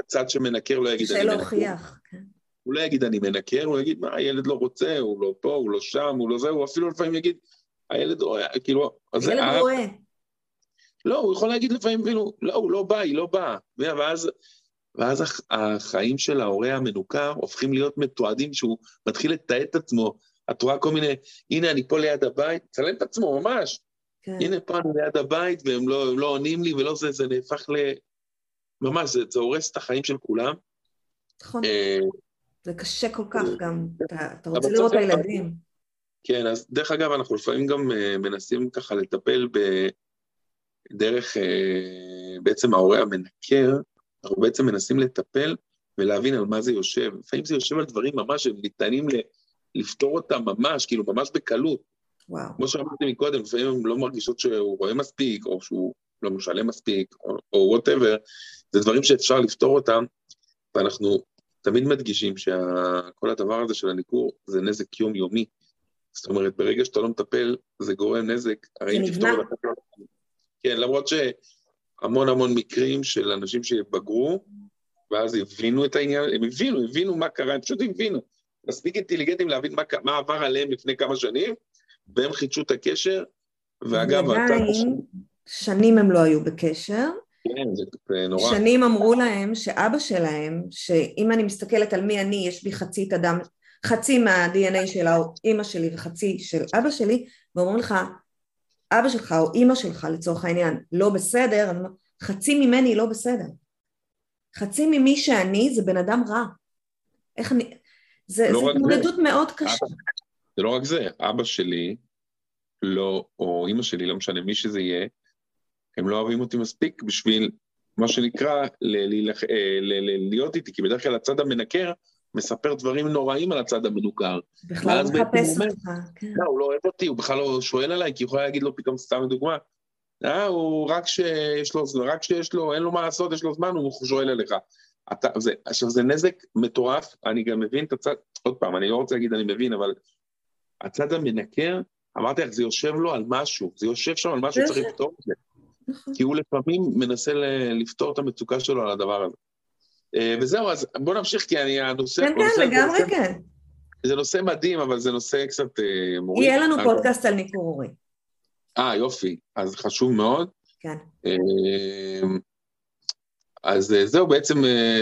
הצד שמנקר לא יגיד. קשה להוכיח, כן. הוא לא יגיד אני מנקר, הוא יגיד מה, הילד לא רוצה, הוא לא פה, הוא לא שם, הוא לא זה, הוא אפילו לפעמים יגיד, הילד רואה, כאילו... הילד רואה. לא, הוא יכול להגיד לפעמים, כאילו, לא, הוא לא בא, היא לא באה. ואז, ואז החיים של ההורה המנוכר הופכים להיות מתועדים, שהוא מתחיל לתעד את עצמו. את רואה כל מיני, הנה אני פה ליד הבית, צלם את עצמו ממש. כן. הנה פה אני ליד הבית והם לא, לא עונים לי ולא זה, זה נהפך ל... ממש, זה, זה הורס את החיים של כולם. נכון. אה, זה קשה כל כך גם, אתה, אתה רוצה לראות את הילדים. כן, אז דרך אגב, אנחנו לפעמים גם uh, מנסים ככה לטפל בדרך uh, בעצם ההורה המנקר, אנחנו בעצם מנסים לטפל ולהבין על מה זה יושב. לפעמים זה יושב על דברים ממש שהם ניתנים לפתור אותם ממש, כאילו ממש בקלות. וואו. כמו שאמרתי מקודם, לפעמים הן לא מרגישות שהוא רואה מספיק, או שהוא לא משלם מספיק, או וואטאבר, זה דברים שאפשר לפתור אותם, ואנחנו תמיד מדגישים שכל הדבר הזה של הניכור זה נזק יומיומי. זאת אומרת, ברגע שאתה לא מטפל, זה גורם נזק. זה נבנה. כן, למרות שהמון המון מקרים של אנשים שבגרו, ואז הבינו את העניין, הם הבינו, הבינו מה קרה, הם פשוט הבינו. מספיק אינטליגנטים להבין מה, מה עבר עליהם לפני כמה שנים, והם חידשו את הקשר, ואגב, עדיין, שנים הם לא היו בקשר. כן, זה נורא. שנים אמרו להם שאבא שלהם, שאם אני מסתכלת על מי אני, יש בי חצי את הדם, חצי מה-DNA של אימא שלי וחצי של אבא שלי, ואומרים לך, אבא שלך או אימא שלך לצורך העניין לא בסדר, חצי ממני לא בסדר. חצי ממי שאני זה בן אדם רע. איך אני... זה לא התמודדות מאוד קשה. זה לא רק זה, אבא שלי, לא, או אימא שלי, לא משנה, מי שזה יהיה, הם לא אוהבים אותי מספיק בשביל, מה שנקרא, אה, להיות איתי, כי בדרך כלל הצד המנקר מספר דברים נוראים על הצד המנוכר. בכלל לא מחפש אותך, כן. לא, הוא לא אוהב אותי, הוא בכלל לא שואל עליי, כי הוא יכול להגיד לו פתאום סתם דוגמה, אה, הוא רק שיש לו, רק שיש לו, אין לו מה לעשות, יש לו זמן, הוא שואל עליך. אתה, זה, עכשיו, זה נזק מטורף, אני גם מבין את הצד, עוד פעם, אני לא רוצה להגיד אני מבין, אבל הצד המנקר, אמרתי לך, זה יושב לו על משהו, זה יושב שם על משהו, צריך לפתור את זה. נכון. כי הוא לפעמים מנסה לפתור את המצוקה שלו על הדבר הזה. אה, וזהו, אז בוא נמשיך, כי אני, הנושא... כן, כן, לגמרי כן. זה נושא מדהים, אבל זה נושא קצת אה, מוריד. יהיה לנו פודקאסט על ניכור הורי. אה, יופי. אז חשוב מאוד. כן. אה, אז זהו, בעצם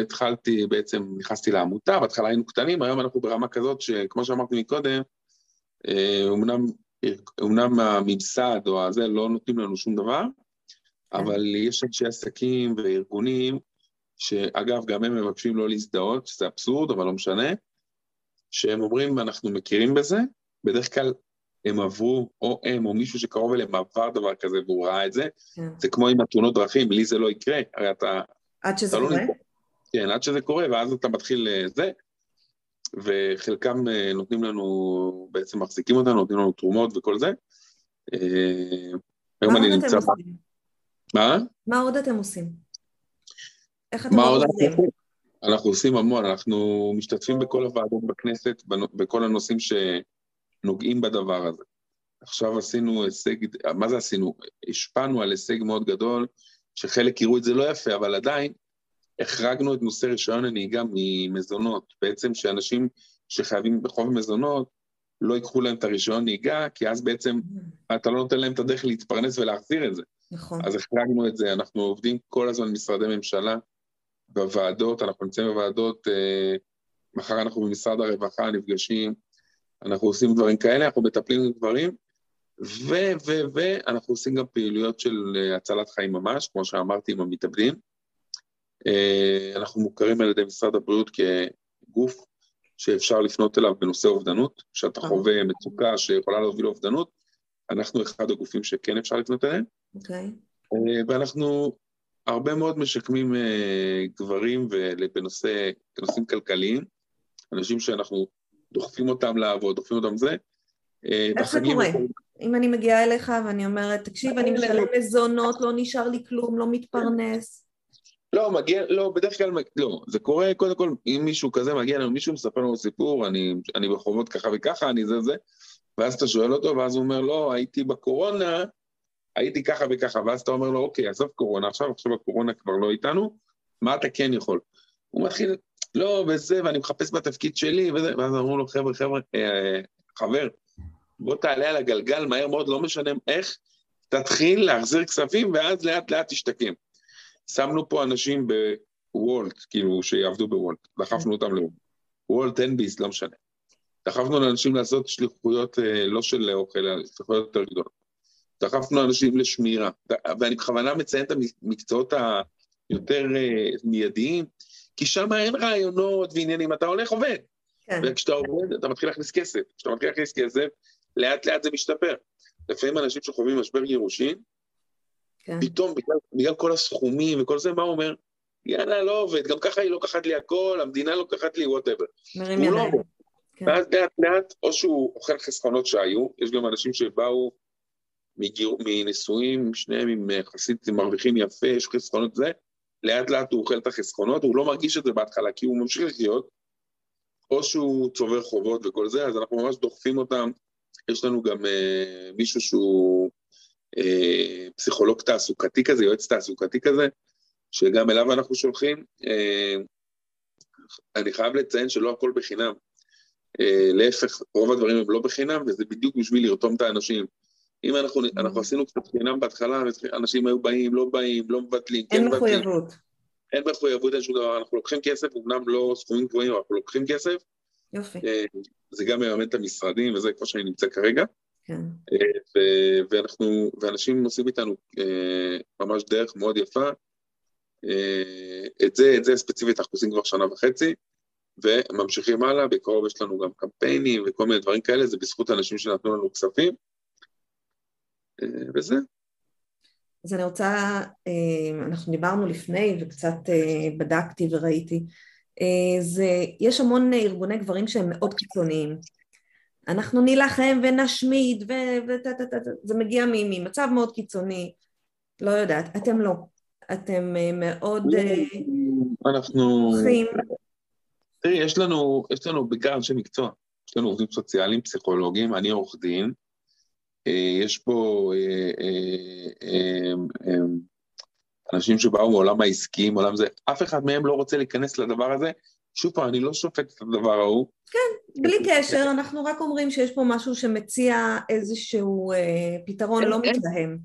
התחלתי, בעצם נכנסתי לעמותה, בהתחלה היינו קטנים, היום אנחנו ברמה כזאת שכמו שאמרתי מקודם, אמנם, אמנם הממסד או הזה לא נותנים לנו שום דבר, אבל יש אנשי עסקים וארגונים, שאגב, גם הם מבקשים לא להזדהות, שזה אבסורד, אבל לא משנה, שהם אומרים, אנחנו מכירים בזה, בדרך כלל הם עברו, או הם, או מישהו שקרוב אליהם עבר דבר כזה והוא ראה את זה. כן. זה כמו עם התאונות דרכים, לי זה לא יקרה, הרי אתה... עד שזה לא קורה? כן, עד שזה קורה, ואז אתה מתחיל אה, זה, וחלקם אה, נותנים לנו, בעצם מחזיקים אותנו, נותנים לנו תרומות וכל זה. אה, היום אני נמצא... מה? מה עוד אתם עושים? איך אתם עושים? אנחנו עושים המון, אנחנו משתתפים בכל הוועדות בכנסת, בכל הנושאים שנוגעים בדבר הזה. עכשיו עשינו הישג, מה זה עשינו? השפענו על הישג מאוד גדול, שחלק יראו את זה לא יפה, אבל עדיין החרגנו את נושא רישיון הנהיגה ממזונות. בעצם שאנשים שחייבים בחוב מזונות, לא ייקחו להם את הרישיון נהיגה, כי אז בעצם mm. אתה לא נותן להם את הדרך להתפרנס ולהחזיר את זה. נכון. אז החרגנו את זה, אנחנו עובדים כל הזמן במשרדי ממשלה, בוועדות, אנחנו נמצאים בוועדות, אה, מחר אנחנו במשרד הרווחה נפגשים, אנחנו עושים דברים כאלה, אנחנו מטפלים בדברים, ו, ו, ואנחנו עושים גם פעילויות של אה, הצלת חיים ממש, כמו שאמרתי, עם המתאבדים. אה, אנחנו מוכרים על ידי משרד הבריאות כגוף שאפשר לפנות אליו בנושא אובדנות, כשאתה חווה מצוקה שיכולה להוביל לאובדנות, אנחנו אחד הגופים שכן אפשר לפנות אליהם. אוקיי. Okay. ואנחנו הרבה מאוד משקמים גברים בנושא, בנושאים כלכליים, אנשים שאנחנו דוחפים אותם לעבוד, דוחפים אותם זה. איך זה קורה? אם אני מגיעה אליך ואני אומרת, תקשיב, אני משלם מזונות, לא נשאר לי כלום, לא מתפרנס. לא, מגיע, לא, בדרך כלל, לא, זה קורה, קודם כל, אם מישהו כזה מגיע אלינו, מישהו מספר לנו סיפור, אני, אני בחובות ככה וככה, אני זה זה, ואז אתה שואל אותו, ואז הוא אומר, לא, הייתי בקורונה, הייתי ככה וככה, ואז אתה אומר לו, אוקיי, עזוב קורונה עכשיו, עכשיו הקורונה כבר לא איתנו, מה אתה כן יכול? הוא מתחיל, לא, וזה, ואני מחפש בתפקיד שלי, וזה, ואז אמרו לו, חבר'ה, חבר'ה, אה, חבר, בוא תעלה על הגלגל מהר מאוד, לא משנה איך, תתחיל להחזיר כספים, ואז לאט לאט תשתקם. שמנו פה אנשים בוולט, כאילו, שיעבדו בוולט, דחפנו אותם לוולט. וולט, אין ביס, לא משנה. דחפנו לאנשים לעשות שליחויות אה, לא של אוכל, אלא שליחויות יותר גדולות. דחפנו אנשים לשמירה, ואני בכוונה מציין את המקצועות היותר אה, מיידיים, כי שם אין רעיונות ועניינים, אתה הולך עובד. כן. וכשאתה עובד, אתה מתחיל להכניס כסף. כשאתה מתחיל להכניס כסף, לאט לאט זה משתפר. לפעמים אנשים שחווים משבר גירושין, כן. פתאום, בגלל, בגלל כל הסכומים וכל זה, מה הוא אומר? יאללה, לא עובד, גם ככה היא לוקחת לי הכל, המדינה לוקחת לי וואטאבר. מרים ידיים. לא כן. ואז לאט לאט, או שהוא אוכל חסכונות שהיו, יש גם אנשים שבאו מגיר... מנישואים, שניהם עם יחסית מרוויחים יפה, יש חסכונות זה, לאט לאט הוא אוכל את החסכונות, הוא לא מרגיש את זה בהתחלה כי הוא ממשיך לחיות, או שהוא צובר חובות וכל זה, אז אנחנו ממש דוחפים אותם. יש לנו גם אה, מישהו שהוא אה, פסיכולוג תעסוקתי כזה, יועץ תעסוקתי כזה, שגם אליו אנחנו שולחים. אה, אני חייב לציין שלא הכל בחינם. אה, להפך, רוב הדברים הם לא בחינם, וזה בדיוק בשביל לרתום את האנשים. אם אנחנו, mm. אנחנו עשינו קצת חינם בהתחלה, אנשים היו באים, לא באים, לא מבטלים, כן מבטלים. אין מחויבות. אין מחויבות, אין שום דבר, אנחנו לוקחים כסף, אמנם לא סכומים גבוהים, אנחנו לוקחים כסף. יופי. אה, זה גם מממן את המשרדים, וזה כמו שאני נמצא כרגע. כן. אה, ואנחנו, ואנשים עושים איתנו אה, ממש דרך מאוד יפה. את זה, את זה ספציפית אנחנו עושים כבר שנה וחצי, וממשיכים הלאה, בקרוב יש לנו גם קמפיינים וכל מיני דברים כאלה, זה בזכות אנשים שנתנו לנו כספים. וזה. אז אני רוצה, אה, אנחנו דיברנו לפני וקצת אה, בדקתי וראיתי, אה, זה, יש המון ארגוני גברים שהם מאוד קיצוניים. אנחנו נילחם ונשמיד, וזה מגיע ממצב מאוד קיצוני, לא יודעת, אתם לא. אתם מאוד... אנחנו... תראי, יש לנו, יש לנו בעיקר אנשי מקצוע. יש לנו עובדים סוציאליים, פסיכולוגים, אני עורך דין, אה, יש פה אה, אה, אנשים שבאו מעולם העסקי, מעולם זה, אף אחד מהם לא רוצה להיכנס לדבר הזה. שוב פעם, אני לא שופט את הדבר ההוא. כן, בלי קשר, אנחנו רק אומרים שיש פה משהו שמציע איזשהו פתרון לא מתלהם.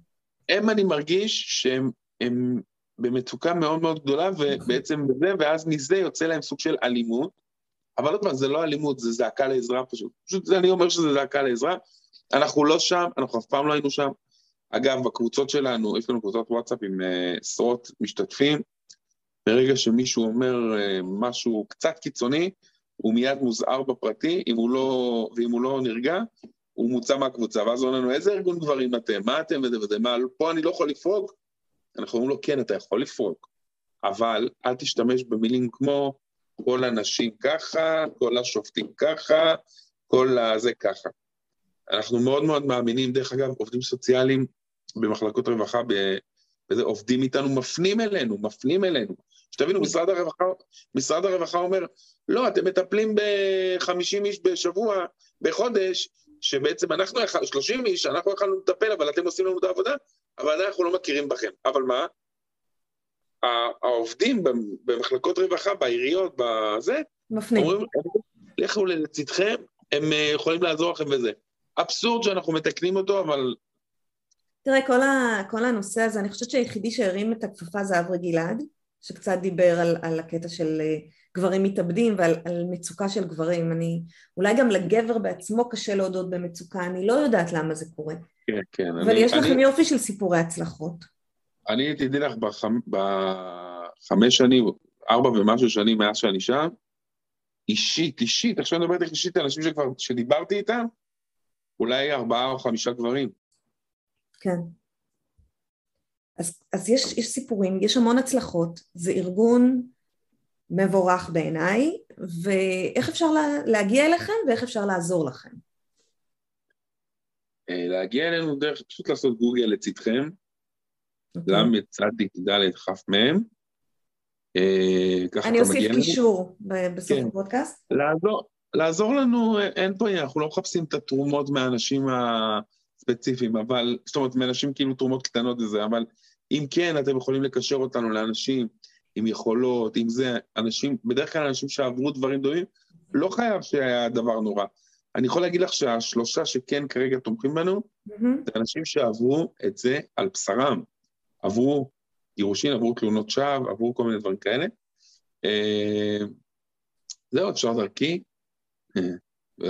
הם, אני מרגיש שהם הם במצוקה מאוד מאוד גדולה, ובעצם בזה, ואז מזה יוצא להם סוג של אלימות. אבל עוד פעם, זה לא אלימות, זה זעקה לעזרה פשוט. פשוט אני אומר שזה זעקה לעזרה, אנחנו לא שם, אנחנו אף פעם לא היינו שם. אגב, בקבוצות שלנו, יש לנו קבוצות וואטסאפ עם uh, עשרות משתתפים. ברגע שמישהו אומר uh, משהו קצת קיצוני, הוא מיד מוזהר בפרטי, אם הוא לא, ואם הוא לא נרגע, הוא מוצא מהקבוצה, ואז אומרים לנו, איזה ארגון גברים אתם? מה אתם וזה וזה? מה, פה אני לא יכול לפרוק? אנחנו אומרים לו, כן, אתה יכול לפרוק, אבל אל תשתמש במילים כמו כל הנשים ככה, כל השופטים ככה, כל הזה ככה. אנחנו מאוד מאוד מאמינים, דרך אגב, עובדים סוציאליים במחלקות רווחה, וזה עובדים איתנו, מפנים אלינו, מפנים אלינו. שתבינו, משרד הרווחה, משרד הרווחה אומר, לא, אתם מטפלים ב-50 איש בשבוע, בחודש, שבעצם אנחנו, 30 איש, אנחנו יכולנו לטפל, אבל אתם עושים לנו את העבודה, אבל אנחנו לא מכירים בכם. אבל מה? העובדים במחלקות רווחה, בעיריות, בזה, מפנים. אומרים, לכו לצדכם, הם אה, יכולים לעזור לכם בזה. אבסורד שאנחנו מתקנים אותו, אבל... תראה, כל, ה, כל הנושא הזה, אני חושבת שהיחידי שהרים את הכפפה זה אברי גלעד, שקצת דיבר על, על הקטע של אה, גברים מתאבדים ועל מצוקה של גברים. אני, אולי גם לגבר בעצמו קשה להודות במצוקה, אני לא יודעת למה זה קורה. כן, כן. אבל אני, יש לכם אני, יופי של סיפורי הצלחות. אני, תדעי לך, בחמ, בחמש שנים, ארבע ומשהו שנים מאז שאני שם, אישית, אישית, עכשיו אני מדבר איתך אישית, אנשים שכבר, שדיברתי איתם, אולי ארבעה או חמישה גברים. כן. אז, אז יש, יש סיפורים, יש המון הצלחות, זה ארגון מבורך בעיניי, ואיך אפשר לה, להגיע אליכם ואיך אפשר לעזור לכם? אה, להגיע אלינו דרך פשוט לעשות גוגל לצדכם, אוקיי. ל"צ כ מ', אני אוסיף קישור בסוף כן. הפודקאסט. לעזור, לעזור לנו, אין פה, אנחנו לא מחפשים את התרומות מהאנשים הספציפיים, אבל, זאת אומרת, מאנשים כאילו תרומות קטנות וזה, אבל אם כן, אתם יכולים לקשר אותנו לאנשים עם יכולות, עם זה, אנשים, בדרך כלל אנשים שעברו דברים דומים, לא חייב שהיה דבר נורא. אני יכול להגיד לך שהשלושה שכן כרגע תומכים בנו, mm-hmm. זה אנשים שעברו את זה על בשרם. עברו גירושין, עברו תלונות שווא, עברו כל מיני דברים כאלה. אה, זהו, אפשר דרכי,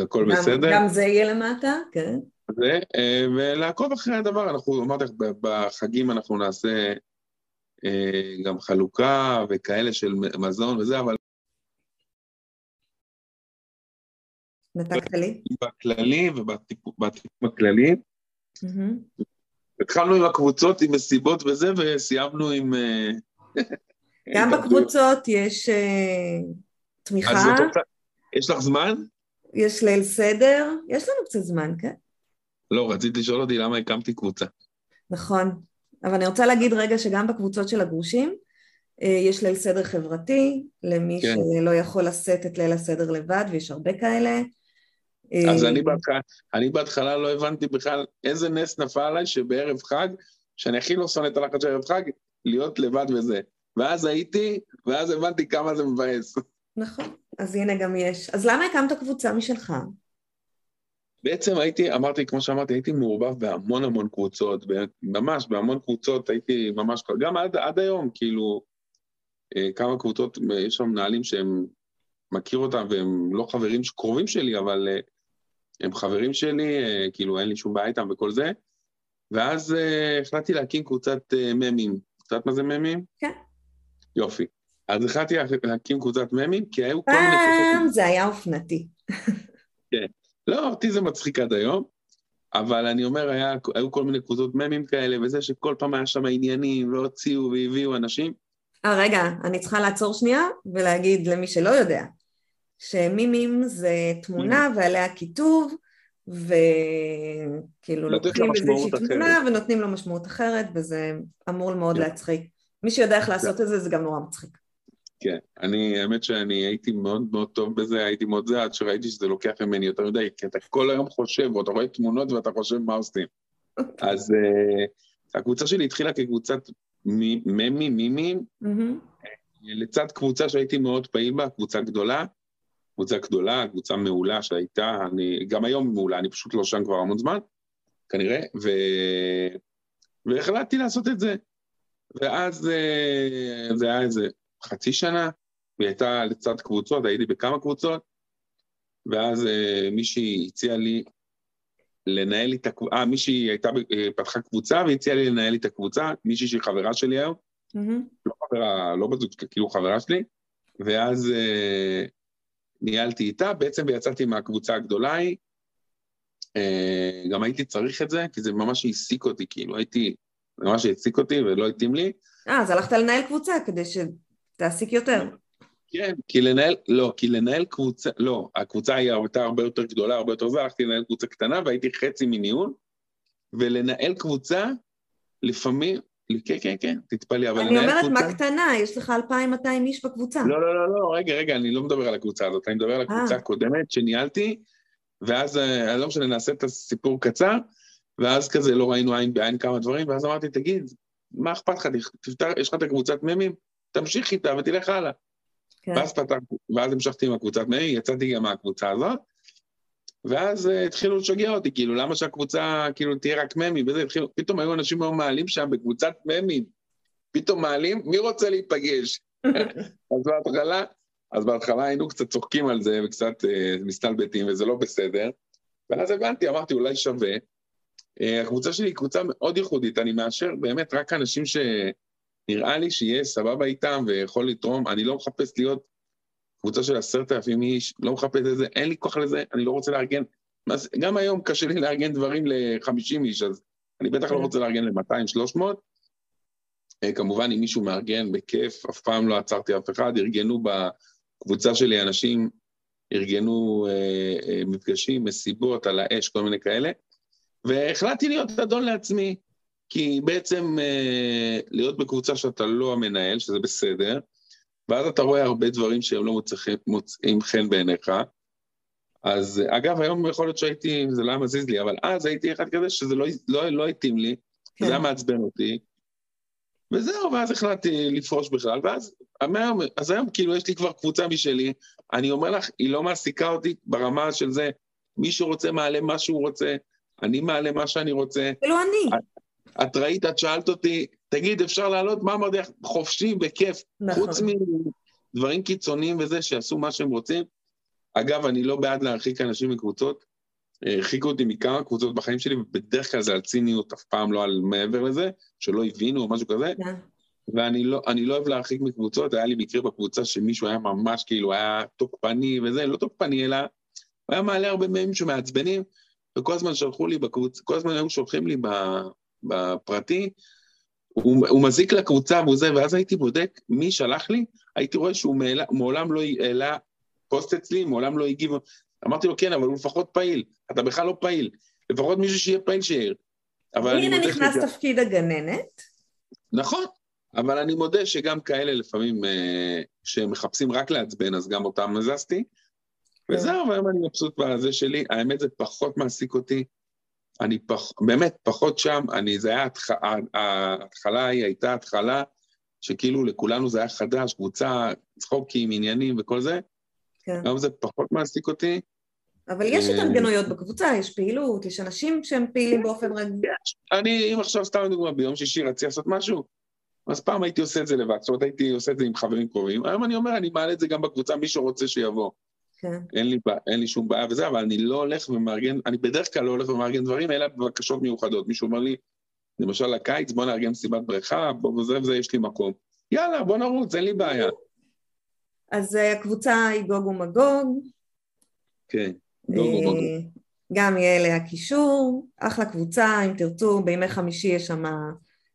הכל בסדר. גם זה יהיה למטה, כן. זה, אה, ולעקוב אחרי הדבר, אנחנו, אמרתי לך, בחגים אנחנו נעשה גם חלוקה וכאלה של מזון וזה, אבל... נתקת לי? בכללי ובטיפול הכללי. התחלנו עם הקבוצות, עם מסיבות וזה, וסיימנו עם... אה, גם בקבוצות יש אה, תמיכה. יש לך זמן? יש ליל סדר, יש לנו קצת זמן, כן? לא, רציתי לשאול אותי למה הקמתי קבוצה. נכון, אבל אני רוצה להגיד רגע שגם בקבוצות של הגרושים, אה, יש ליל סדר חברתי, למי כן. שלא יכול לשאת את ליל הסדר לבד, ויש הרבה כאלה. אז אני בהתחלה, אני בהתחלה לא הבנתי בכלל איזה נס נפל עליי שבערב חג, שאני הכי לא שונא את הלחץ של ערב חג, להיות לבד וזה. ואז הייתי, ואז הבנתי כמה זה מבאס. נכון, אז הנה גם יש. אז למה הקמת קבוצה משלך? בעצם הייתי, אמרתי, כמו שאמרתי, הייתי מעורבב בהמון המון קבוצות, ממש, בהמון קבוצות הייתי ממש, גם עד, עד היום, כאילו, אה, כמה קבוצות, יש שם מנהלים שהם, מכיר אותם והם לא חברים קרובים שלי, אבל אה, הם חברים שלי, אה, כאילו אין לי שום בעיה איתם וכל זה, ואז החלטתי להקים קבוצת ממים. את יודעת מה זה ממים? כן. יופי. אז החלטתי להקים קבוצת ממים, כי היו כל מיני. פעם זה היה אופנתי. כן. לא, אותי זה מצחיק עד היום, אבל אני אומר, היה, היו כל מיני קבוצות ממים כאלה, וזה שכל פעם היה שם עניינים, והוציאו והביאו אנשים. אה, רגע, אני צריכה לעצור שנייה ולהגיד למי שלא יודע, שמימים זה תמונה ועליה כיתוב, וכאילו לוקחים איזושהי תמונה ונותנים לו משמעות אחרת, וזה אמור מאוד כן. להצחיק. מי שיודע איך לעשות כן. את זה, זה גם נורא מצחיק. כן, אני, האמת שאני הייתי מאוד מאוד טוב בזה, הייתי מאוד זה, עד שראיתי שזה לוקח ממני יותר מדי, כי אתה כל היום חושב, ואתה רואה תמונות ואתה חושב מה עושים. אז uh, הקבוצה שלי התחילה כקבוצת ממי, מימים, לצד קבוצה שהייתי מאוד פעיל בה, קבוצה גדולה, קבוצה גדולה, קבוצה מעולה שהייתה, אני גם היום מעולה, אני פשוט לא שם כבר המון זמן, כנראה, ו... והחלטתי לעשות את זה. ואז אה, זה היה איזה חצי שנה, והיא הייתה לצד קבוצות, הייתי בכמה קבוצות, ואז אה, מישהי הציעה לי לנהל לי את הקבוצה, אה, מישהי הייתה, אה, פתחה קבוצה והציעה לי לנהל לי את הקבוצה, מישהי שהיא חברה שלי היום, mm-hmm. לא חברה, לא בזאת, כאילו חברה שלי, ואז ניהלתי איתה, בעצם ויצאתי מהקבוצה הגדולה ההיא. אה, גם הייתי צריך את זה, כי זה ממש העסיק אותי, כאילו, הייתי, זה ממש העסיק אותי ולא התאים לי. אה, אז הלכת לנהל קבוצה כדי שתעסיק יותר. כן, כי לנהל, לא, כי לנהל קבוצה, לא, הקבוצה היא הייתה הרבה יותר גדולה, הרבה יותר זו, הלכתי לנהל קבוצה קטנה והייתי חצי מניהול, ולנהל קבוצה, לפעמים, כן, כן, כן, תתפלאי, אבל אני אומרת, קבוצה... מה קטנה? יש לך 2,200 איש בקבוצה. לא, לא, לא, לא, רגע, רגע, אני לא מדבר על הקבוצה הזאת, אני מדבר על הקבוצה אה. הקודמת שניהלתי, ואז, אה, לא משנה, נעשה את הסיפור קצר, ואז כזה לא ראינו עין בעין כמה דברים, ואז אמרתי, תגיד, מה אכפת לך, יש לך את הקבוצת ממים, תמשיך איתה ותלך הלאה. כן. ואז פתחתי, ואז המשכתי עם הקבוצת ממים, יצאתי גם מהקבוצה הזאת, ואז uh, התחילו לשגע אותי, כאילו, למה שהקבוצה, כאילו, תהיה רק ממים, וזה התחילו, פתאום היו אנשים מאוד מעלים שם בקבוצת ממים, פתאום מעלים, מי רוצה להיפגש? אז בהתחלה, אז בהתחלה היינו קצת צוחקים על זה וקצת uh, מסתלבטים, וזה לא בסדר, ואז הבנתי, אמרתי, אולי שווה. Uh, הקבוצה שלי היא קבוצה מאוד ייחודית, אני מאשר באמת רק אנשים שנראה לי שיהיה סבבה איתם ויכול לתרום, אני לא מחפש להיות קבוצה של עשרת אלפים איש, לא מחפש את זה, אין לי כוח לזה, אני לא רוצה לארגן. גם היום קשה לי לארגן דברים ל-50 איש, אז אני בטח לא כן. רוצה לארגן ל-200-300. אה, כמובן, אם מישהו מארגן, בכיף, אף פעם לא עצרתי אף אחד, ארגנו בקבוצה שלי אנשים, ארגנו אה, אה, מפגשים, מסיבות, על האש, כל מיני כאלה, והחלטתי להיות אדון לעצמי, כי בעצם אה, להיות בקבוצה שאתה לא המנהל, שזה בסדר, ואז אתה רואה הרבה דברים שהם לא מוצאים, מוצאים חן בעיניך. אז אגב, היום יכול להיות שהייתי, זה לא היה מזיז לי, אבל אז הייתי אחד כזה שזה לא, לא, לא התאים לי, כן. זה היה מעצבן אותי. וזהו, ואז החלטתי לפרוש בכלל, ואז היום, אז היום כאילו יש לי כבר קבוצה משלי, אני אומר לך, היא לא מעסיקה אותי ברמה של זה, מי שרוצה מעלה מה שהוא רוצה, אני מעלה מה שאני רוצה. כאילו אני. את, ראית, את שאלת אותי, תגיד, אפשר לעלות? מה אמרתי לך? חופשי, בכיף. נכון. חוץ מדברים קיצוניים וזה, שיעשו מה שהם רוצים. אגב, אני לא בעד להרחיק אנשים מקבוצות. הרחיקו אותי מכמה קבוצות בחיים שלי, ובדרך כלל זה על ציניות, אף פעם לא על מעבר לזה, שלא הבינו או משהו כזה. Yeah. כן. ואני לא, לא אוהב להרחיק מקבוצות, היה לי מקרה בקבוצה שמישהו היה ממש כאילו, היה תוקפני וזה, לא תוקפני, אלא הוא היה מעלה הרבה מהם שמעצבנים, וכל הזמן שלחו לי בקבוצה, כל הזמן היו שולחים לי בפרטי, הוא, הוא מזיק לקבוצה והוא זה, ואז הייתי בודק מי שלח לי, הייתי רואה שהוא מעלה, מעולם לא העלה פוסט אצלי, מעולם לא הגיב. אמרתי לו, כן, אבל הוא לפחות פעיל, אתה בכלל לא פעיל. לפחות מישהו שיהיה פעיל שיעיר. הנה נכנס. תפקיד הגננת. נכון, אבל אני מודה שגם כאלה לפעמים, אה, שמחפשים רק לעצבן, אז גם אותם מזזתי. כן. וזהו, והיום אני מבסוט בזה שלי. האמת, זה פחות מעסיק אותי. אני פח, באמת פחות שם, אני, זה היה, ההתחלה היא הייתה התחלה שכאילו לכולנו זה היה חדש, קבוצה, צחוקים, עניינים וכל זה. כן. היום זה פחות מעסיק אותי. אבל יש אה, התארגנויות בקבוצה, יש פעילות, יש אנשים שהם פעילים באופן רגיל. אני, אם עכשיו סתם דוגמא, ביום שישי רציתי לעשות משהו, אז פעם הייתי עושה את זה לבד, זאת אומרת הייתי עושה את זה עם חברים קרובים, היום אני אומר, אני מעלה את זה גם בקבוצה, מי שרוצה שיבוא. כן. אין לי, אין לי שום בעיה וזה, אבל אני לא הולך ומארגן, אני בדרך כלל לא הולך ומארגן דברים, אלא בבקשות מיוחדות. מישהו אומר לי, למשל לקיץ, בוא נארגן מסיבת בריכה, בוא וזה וזה, יש לי מקום. יאללה, בוא נרוץ, אין לי בעיה. אז אה, הקבוצה היא גוג ומגוג. כן, גוג אה, ומגוג. גם יהיה אליה קישור, אחלה קבוצה, אם תרצו, בימי חמישי יש שם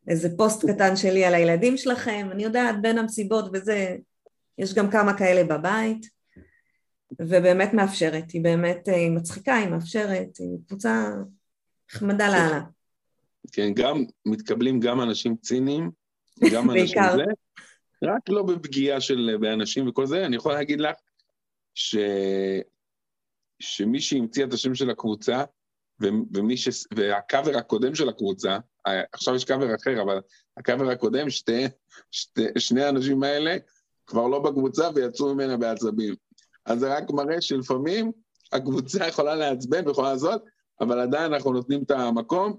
איזה פוסט קטן שלי על הילדים שלכם, אני יודעת, בין המסיבות וזה, יש גם כמה כאלה בבית. ובאמת מאפשרת, היא באמת, אה, היא מצחיקה, היא מאפשרת, היא קבוצה נחמדה לאללה. כן, גם, מתקבלים גם אנשים ציניים, גם אנשים זה, רק לא בפגיעה של, באנשים וכל זה, אני יכול להגיד לך ש... שמי שהמציא את השם של הקבוצה, ומי ש... והקאבר הקודם של הקבוצה, עכשיו יש קאבר אחר, אבל הקאבר הקודם, שתי, שתי, שני האנשים האלה כבר לא בקבוצה ויצאו ממנה בעצבים. אז זה רק מראה שלפעמים הקבוצה יכולה לעצבן ויכולה לעשות, אבל עדיין אנחנו נותנים את המקום.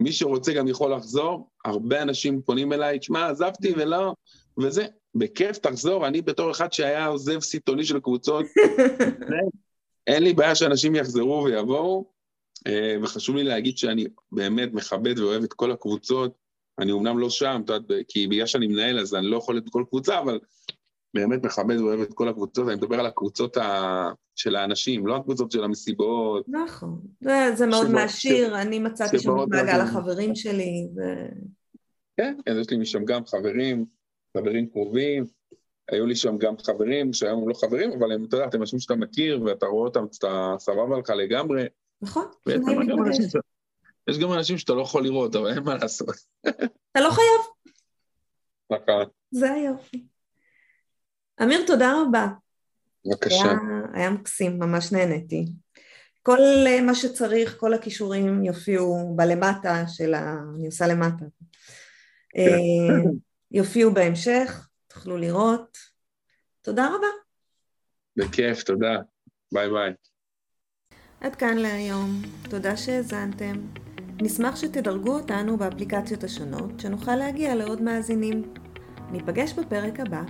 מי שרוצה גם יכול לחזור, הרבה אנשים פונים אליי, תשמע, עזבתי ולא, וזה, בכיף תחזור, אני בתור אחד שהיה עוזב סיטוני של קבוצות, אין לי בעיה שאנשים יחזרו ויבואו, אה, וחשוב לי להגיד שאני באמת מכבד ואוהב את כל הקבוצות, אני אומנם לא שם, כי בגלל שאני מנהל אז אני לא יכול את כל קבוצה, אבל באמת מכבד ואוהב את כל הקבוצות, אני מדבר על הקבוצות ה... של האנשים, לא הקבוצות של המסיבות. נכון, זה, זה מאוד שבא- מעשיר, אני מצאתי שם את מעגל. החברים שלי, ו... כן, אז יש לי משם גם חברים, חברים קרובים. היו לי שם גם חברים שהיום הם לא חברים, אבל הם, אתה יודע, אתם אנשים שאתה מכיר ואתה רואה אותם, אתה סבבה לך לגמרי. נכון, יש גם אנשים שאתה לא יכול לראות, אבל אין מה לעשות. אתה לא חייב, נכון, זה היופי. אמיר, תודה רבה. בבקשה. היה, היה מקסים, ממש נהניתי. כל אה, מה שצריך, כל הכישורים יופיעו בלמטה של ה... אני עושה למטה. אה, יופיעו בהמשך, תוכלו לראות. תודה רבה. בכיף, תודה. ביי ביי. עד כאן להיום, תודה שהאזנתם. נשמח שתדרגו אותנו באפליקציות השונות, שנוכל להגיע לעוד מאזינים. ניפגש בפרק הבא.